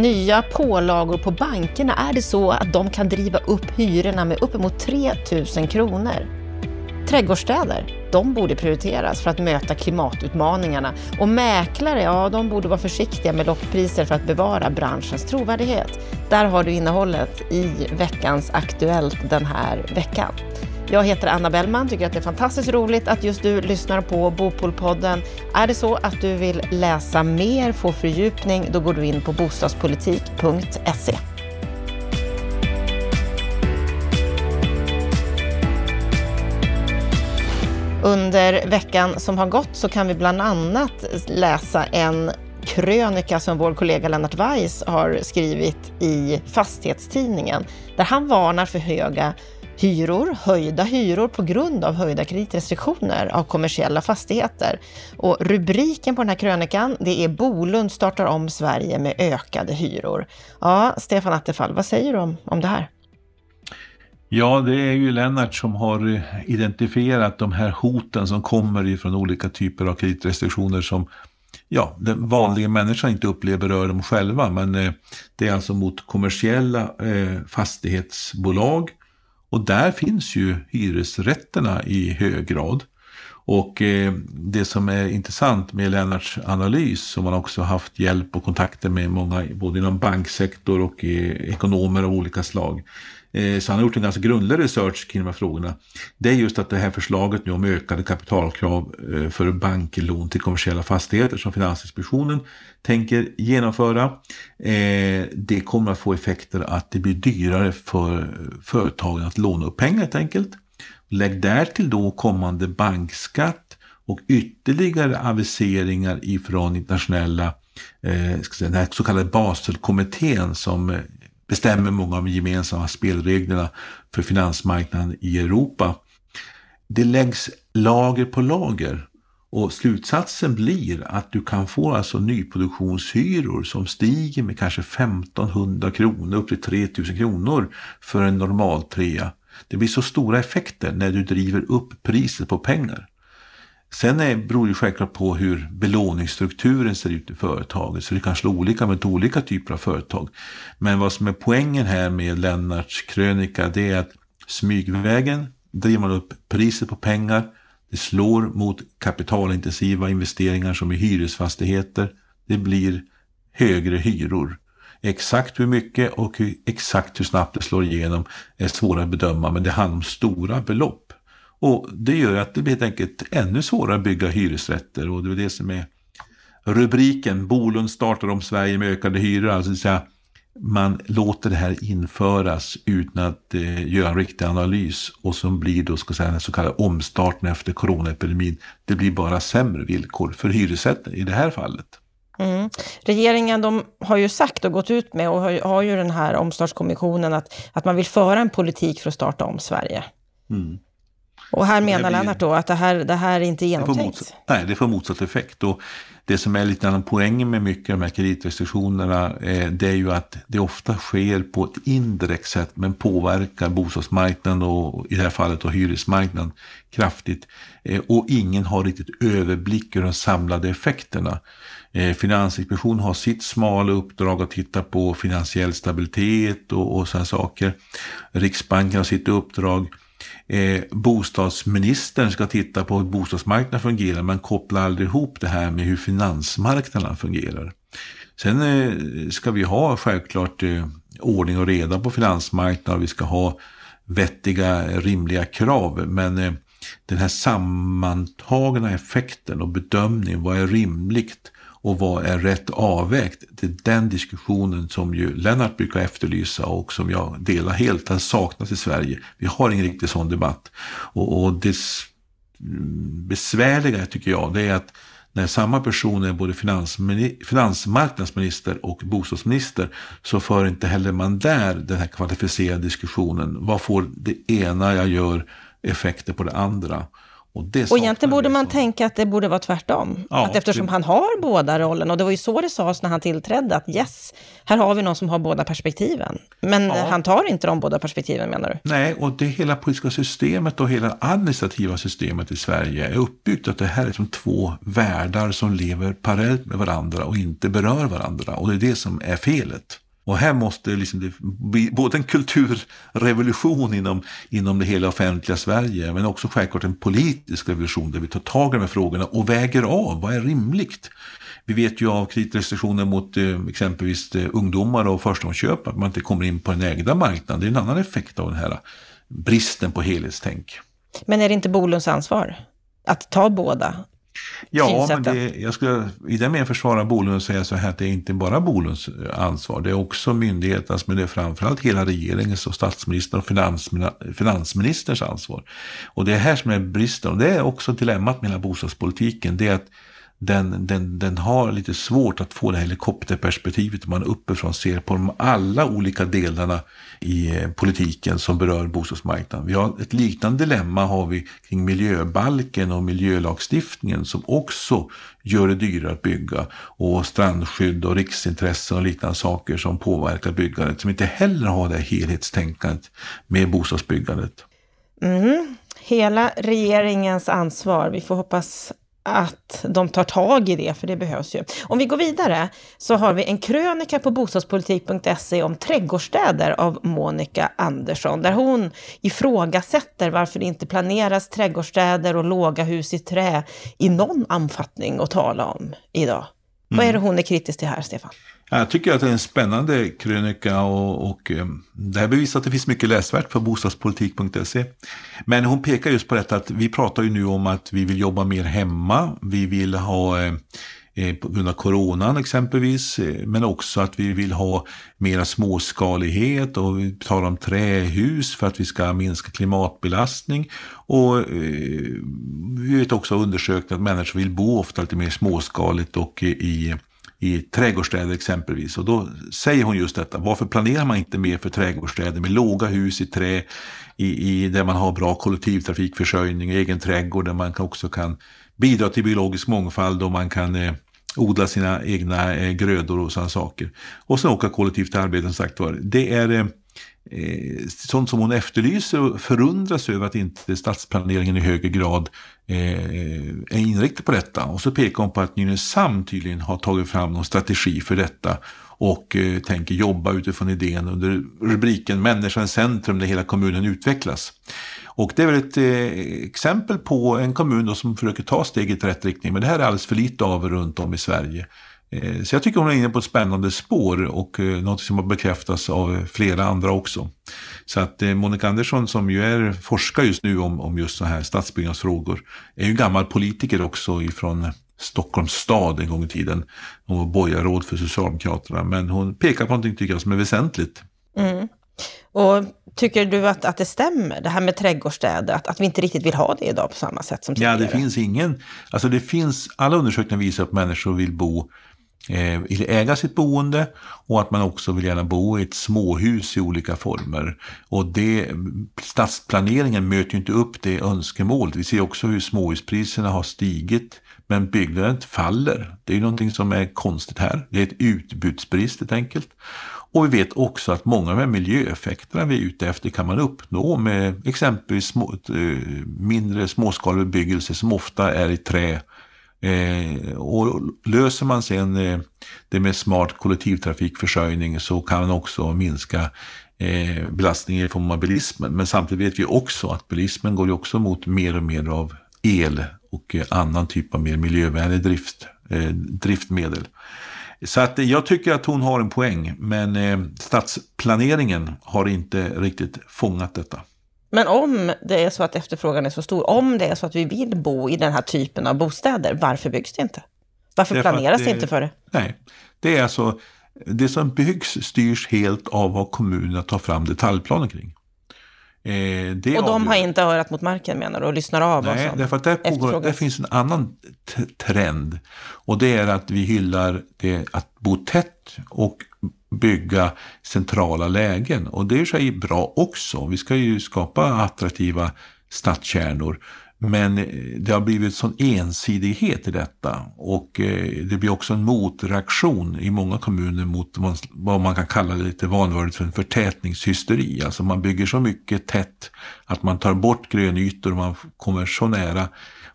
Nya pålagor på bankerna, är det så att de kan driva upp hyrorna med uppemot 3 000 kronor? Trädgårdsstäder, de borde prioriteras för att möta klimatutmaningarna och mäklare, ja, de borde vara försiktiga med lockpriser för att bevara branschens trovärdighet. Där har du innehållet i veckans Aktuellt den här veckan. Jag heter Anna Bellman, tycker att det är fantastiskt roligt att just du lyssnar på Bopolpodden. Är det så att du vill läsa mer, få fördjupning, då går du in på bostadspolitik.se. Under veckan som har gått så kan vi bland annat läsa en krönika som vår kollega Lennart Weiss har skrivit i Fastighetstidningen, där han varnar för höga hyror, höjda hyror på grund av höjda kreditrestriktioner av kommersiella fastigheter. Och rubriken på den här krönikan, det är Bolund startar om Sverige med ökade hyror. Ja, Stefan Attefall, vad säger du om, om det här? Ja, det är ju Lennart som har eh, identifierat de här hoten som kommer ifrån olika typer av kreditrestriktioner som ja, den vanliga människan inte upplever rör dem själva. Men eh, det är alltså mot kommersiella eh, fastighetsbolag och där finns ju hyresrätterna i hög grad. Och eh, det som är intressant med Lennarts analys, som man också haft hjälp och kontakter med många, både inom banksektor och eh, ekonomer av olika slag, Eh, så han har gjort en ganska grundlig research kring de här frågorna. Det är just att det här förslaget nu om ökade kapitalkrav eh, för banklån till kommersiella fastigheter som Finansinspektionen tänker genomföra. Eh, det kommer att få effekter att det blir dyrare för företagen att låna upp pengar helt enkelt. Lägg därtill då kommande bankskatt och ytterligare aviseringar ifrån internationella eh, den här så kallade Baselkommittén som bestämmer många av de gemensamma spelreglerna för finansmarknaden i Europa. Det läggs lager på lager och slutsatsen blir att du kan få alltså nyproduktionshyror som stiger med kanske 1500 kronor upp till 3000 kronor för en normal trea. Det blir så stora effekter när du driver upp priset på pengar. Sen är, beror det självklart på hur belåningsstrukturen ser ut i företaget. Så det kan slå olika med olika typer av företag. Men vad som är poängen här med Lennarts krönika det är att smygvägen driver man upp priset på pengar. Det slår mot kapitalintensiva investeringar som i hyresfastigheter. Det blir högre hyror. Exakt hur mycket och exakt hur snabbt det slår igenom är svårare att bedöma men det handlar om stora belopp. Och det gör att det blir helt enkelt ännu svårare att bygga hyresrätter och det är det som är rubriken. Bolund startar om Sverige med ökade hyror. Alltså säga, man låter det här införas utan att eh, göra en riktig analys och som blir då ska säga, den så kallade omstarten efter coronaepidemin. Det blir bara sämre villkor för hyresrätten i det här fallet. Mm. Regeringen de har ju sagt och gått ut med och har, har ju den här omstartskommissionen att, att man vill föra en politik för att starta om Sverige. Mm. Och här menar blir, Lennart då att det här, det här är inte genomtänkt? Det nej, det får motsatt effekt. Och det som är lite annan poängen med mycket av de här kreditrestriktionerna eh, det är ju att det ofta sker på ett indirekt sätt men påverkar bostadsmarknaden och i det här fallet då hyresmarknaden kraftigt. Eh, och ingen har riktigt överblick över de samlade effekterna. Eh, Finansinspektionen har sitt smala uppdrag att titta på finansiell stabilitet och, och sådana saker. Riksbanken har sitt uppdrag eh, bostadsministern ska titta på hur bostadsmarknaden fungerar men kopplar aldrig ihop det här med hur finansmarknaden fungerar. Sen eh, ska vi ha självklart eh, ordning och reda på finansmarknaden och vi ska ha vettiga, rimliga krav. Men eh, den här sammantagna effekten och bedömningen, vad är rimligt och vad är rätt avvägt? Det är den diskussionen som ju Lennart brukar efterlysa och som jag delar helt. Den saknas i Sverige. Vi har ingen riktig sån debatt. Och, och det besvärliga tycker jag, det är att när samma person är både finansmarknadsminister och bostadsminister så för inte heller man där den här kvalificerade diskussionen. Vad får det ena jag gör effekter på det andra? Och, och egentligen borde man tänka att det borde vara tvärtom. Ja, att eftersom det... han har båda rollerna, och det var ju så det sades när han tillträdde, att yes, här har vi någon som har båda perspektiven. Men ja. han tar inte de båda perspektiven menar du? Nej, och det hela politiska systemet och hela administrativa systemet i Sverige är uppbyggt att det här är som två världar som lever parallellt med varandra och inte berör varandra. Och det är det som är felet. Och här måste liksom det bli både en kulturrevolution inom, inom det hela offentliga Sverige, men också självklart en politisk revolution där vi tar tag i de här frågorna och väger av vad är rimligt. Vi vet ju av kreditrestriktioner mot eh, exempelvis eh, ungdomar och förstagångsköp att man inte kommer in på den ägda marknaden. Det är en annan effekt av den här eh, bristen på helhetstänk. Men är det inte Bolunds ansvar att ta båda Ja, men det, jag skulle i den meningen försvara Bolund och säga så här att det är inte bara Bolunds ansvar. Det är också myndigheternas, men det är framförallt hela regeringens och statsministerns och finansministerns ansvar. Och det är här som är bristen. Och det är också dilemmat med hela bostadspolitiken. Det är att den, den, den har lite svårt att få det helikopterperspektivet. Man uppifrån ser på de alla olika delarna i eh, politiken som berör bostadsmarknaden. Vi har ett liknande dilemma har vi kring miljöbalken och miljölagstiftningen som också gör det dyrare att bygga. Och strandskydd och riksintressen och liknande saker som påverkar byggandet. Som inte heller har det helhetstänkandet med bostadsbyggandet. Mm. Hela regeringens ansvar. Vi får hoppas att de tar tag i det, för det behövs ju. Om vi går vidare så har vi en krönika på bostadspolitik.se om trädgårdsstäder av Monica Andersson, där hon ifrågasätter varför det inte planeras trädgårdsstäder och låga hus i trä i någon omfattning att tala om idag. Mm. Vad är det hon är kritisk till här, Stefan? Jag tycker att det är en spännande krönika och, och eh, det här bevisar att det finns mycket läsvärt på bostadspolitik.se. Men hon pekar just på detta att vi pratar ju nu om att vi vill jobba mer hemma. Vi vill ha eh Eh, på grund av coronan exempelvis, eh, men också att vi vill ha mera småskalighet och vi talar om trähus för att vi ska minska klimatbelastning. Och eh, vi vet också undersökt att människor vill bo ofta lite mer småskaligt och i i trädgårdsstäder exempelvis. Och då säger hon just detta, varför planerar man inte mer för trädgårdsstäder med låga hus i trä, i, i, där man har bra kollektivtrafikförsörjning, egen trädgård, där man också kan bidra till biologisk mångfald och man kan eh, odla sina egna eh, grödor och sådana saker. Och sen åka kollektivt till arbetet, som sagt var. Det är eh, eh, sånt som hon efterlyser och förundras över att inte stadsplaneringen i högre grad eh, är inriktad på detta. Och så pekar hon på att Nynäshamn tydligen har tagit fram någon strategi för detta och eh, tänker jobba utifrån idén under rubriken Människan i centrum där hela kommunen utvecklas. Och det är väl ett eh, exempel på en kommun som försöker ta steget i rätt riktning. Men det här är alldeles för lite av runt om i Sverige. Eh, så jag tycker hon är inne på ett spännande spår och eh, något som har bekräftats av flera andra också. Så att eh, Monica Andersson som ju är forskare just nu om, om just så här stadsbyggnadsfrågor är ju gammal politiker också ifrån Stockholms stad en gång i tiden. Hon var borgarråd för Socialdemokraterna men hon pekar på någonting tycker jag som är väsentligt. Mm. Och tycker du att, att det stämmer, det här med trädgårdsstäder, att, att vi inte riktigt vill ha det idag på samma sätt som tidigare? Ja, det finns ingen, alltså det finns, alla undersökningar visar att människor vill bo eh, vill äga sitt boende och att man också vill gärna bo i ett småhus i olika former. Och det, stadsplaneringen möter ju inte upp det önskemålet. Vi ser också hur småhuspriserna har stigit men byggnaden faller. Det är ju någonting som är konstigt här. Det är ett utbudsbrist helt enkelt. Och vi vet också att många av de här miljöeffekterna vi är ute efter kan man uppnå med exempelvis små, eh, mindre småskalig bebyggelse som ofta är i trä Eh, och löser man sen eh, det med smart kollektivtrafikförsörjning så kan man också minska eh, belastningen i form av bilismen. Men samtidigt vet vi också att bilismen går ju också mot mer och mer av el och eh, annan typ av mer miljövänlig drift, eh, driftmedel. Så att jag tycker att hon har en poäng, men eh, stadsplaneringen har inte riktigt fångat detta. Men om det är så att efterfrågan är så stor, om det är så att vi vill bo i den här typen av bostäder, varför byggs det inte? Varför Därför planeras det, det inte för det? Nej, det är alltså, det som byggs styrs helt av vad kommunerna tar fram detaljplaner kring. Eh, och de avgör. har inte örat mot marken menar du och lyssnar av Nej, därför att där, pågår, där finns en annan trend. Och det är att vi hyllar det att bo tätt och bygga centrala lägen. Och det är sig bra också. Vi ska ju skapa attraktiva stadskärnor. Men eh, det har blivit sån ensidighet i detta och eh, det blir också en motreaktion i många kommuner mot vad man kan kalla lite vanvördigt för en förtätningshysteri. Alltså man bygger så mycket tätt att man tar bort grönytor och man kommer så nära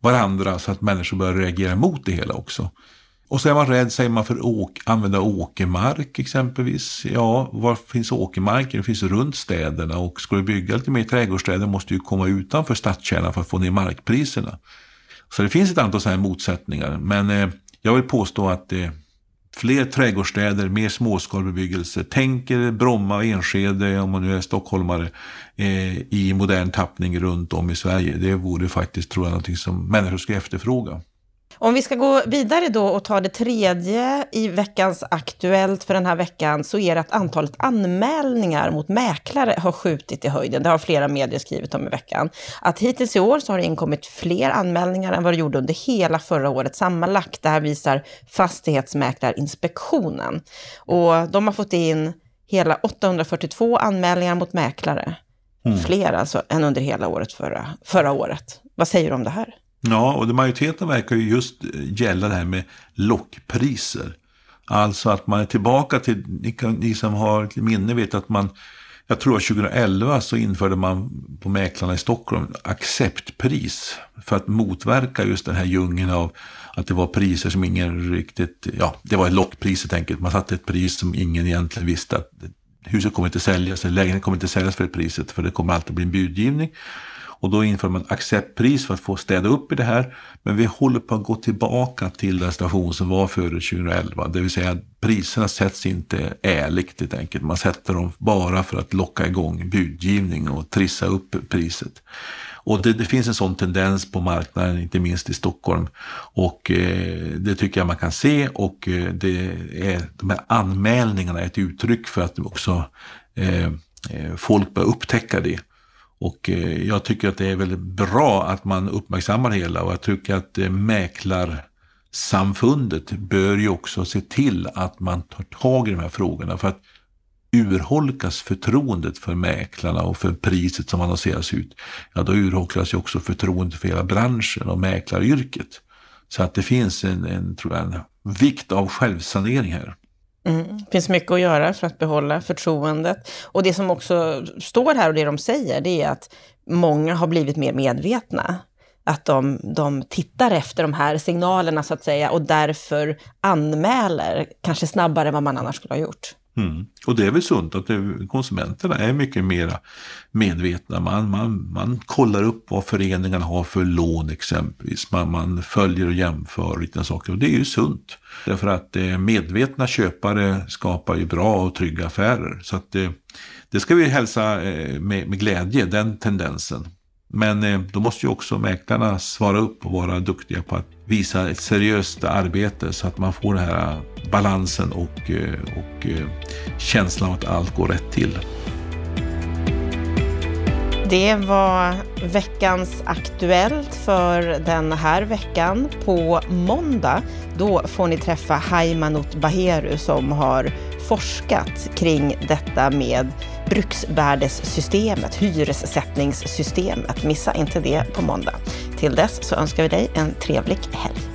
varandra så att människor börjar reagera mot det hela också. Och så är man rädd, säger man, för att använda åkermark exempelvis. Ja, var finns åkermarken? Det finns runt städerna och ska du bygga lite mer trädgårdsstäder måste du komma utanför stadskärnan för att få ner markpriserna. Så det finns ett antal sådana här motsättningar. Men eh, jag vill påstå att eh, fler trädgårdsstäder, mer småskalig bebyggelse. Tänker Bromma och Enskede, om man nu är stockholmare, eh, i modern tappning runt om i Sverige. Det vore faktiskt, tror jag, någonting som människor skulle efterfråga. Om vi ska gå vidare då och ta det tredje i veckans Aktuellt för den här veckan så är det att antalet anmälningar mot mäklare har skjutit i höjden. Det har flera medier skrivit om i veckan. Att hittills i år så har det inkommit fler anmälningar än vad det gjorde under hela förra året sammanlagt. Det här visar Fastighetsmäklarinspektionen. Och de har fått in hela 842 anmälningar mot mäklare. Mm. Fler alltså än under hela året förra, förra året. Vad säger du om det här? Ja, och majoriteten verkar ju just eh, gälla det här med lockpriser. Alltså att man är tillbaka till, ni, ni som har ett minne vet att man, jag tror 2011 så införde man på mäklarna i Stockholm acceptpris. För att motverka just den här djungeln av att det var priser som ingen riktigt, ja det var ett lockpris helt enkelt. Man satte ett pris som ingen egentligen visste att huset kommer inte säljas, eller lägenheten kommer inte säljas för det priset, för det kommer alltid bli en budgivning. Och då inför man acceptpris för att få städa upp i det här. Men vi håller på att gå tillbaka till den station som var före 2011. Det vill säga att priserna sätts inte ärligt helt enkelt. Man sätter dem bara för att locka igång budgivning och trissa upp priset. Och det, det, finns en sån tendens på marknaden, inte minst i Stockholm. Och eh, det tycker jag man kan se och eh, det är, de här anmälningarna är ett uttryck för att också eh, eh folk börjar upptäcka det. Och eh, jag tycker att det är väldigt bra att man uppmärksammar det hela och jag tycker att eh, mäklarsamfundet bör ju också se till att man tar tag i de här frågorna. För att urholkas förtroendet för mäklarna och för priset som annonseras ut, ja då urholkas ju också förtroendet för hela branschen och mäklaryrket. Så att det finns en, en, tror jag, en vikt av självsanering här. Mm. Det finns mycket att göra för att behålla förtroendet. Och det som också står här och det de säger, det är att många har blivit mer medvetna. Att de, de tittar efter de här signalerna så att säga och därför anmäler, kanske snabbare än vad man annars skulle ha gjort. Mm. Och det är väl sunt att det, konsumenterna är mycket mer medvetna. Man, man, man kollar upp vad föreningarna har för lån exempelvis. Man, man följer och jämför lite saker och det är ju sunt. Därför att eh, medvetna köpare skapar ju bra och trygga affärer. Så att det, det ska vi hälsa eh, med, med glädje, den tendensen. Men eh, då måste ju också mäklarna svara upp och vara duktiga på att visa ett seriöst arbete så att man får den här eh, balansen och, eh, och känslan av att allt går rätt till. Det var veckans Aktuellt för den här veckan. På måndag då får ni träffa Haimanot Baheru som har forskat kring detta med bruksvärdessystemet, hyressättningssystemet. Missa inte det på måndag. Till dess så önskar vi dig en trevlig helg.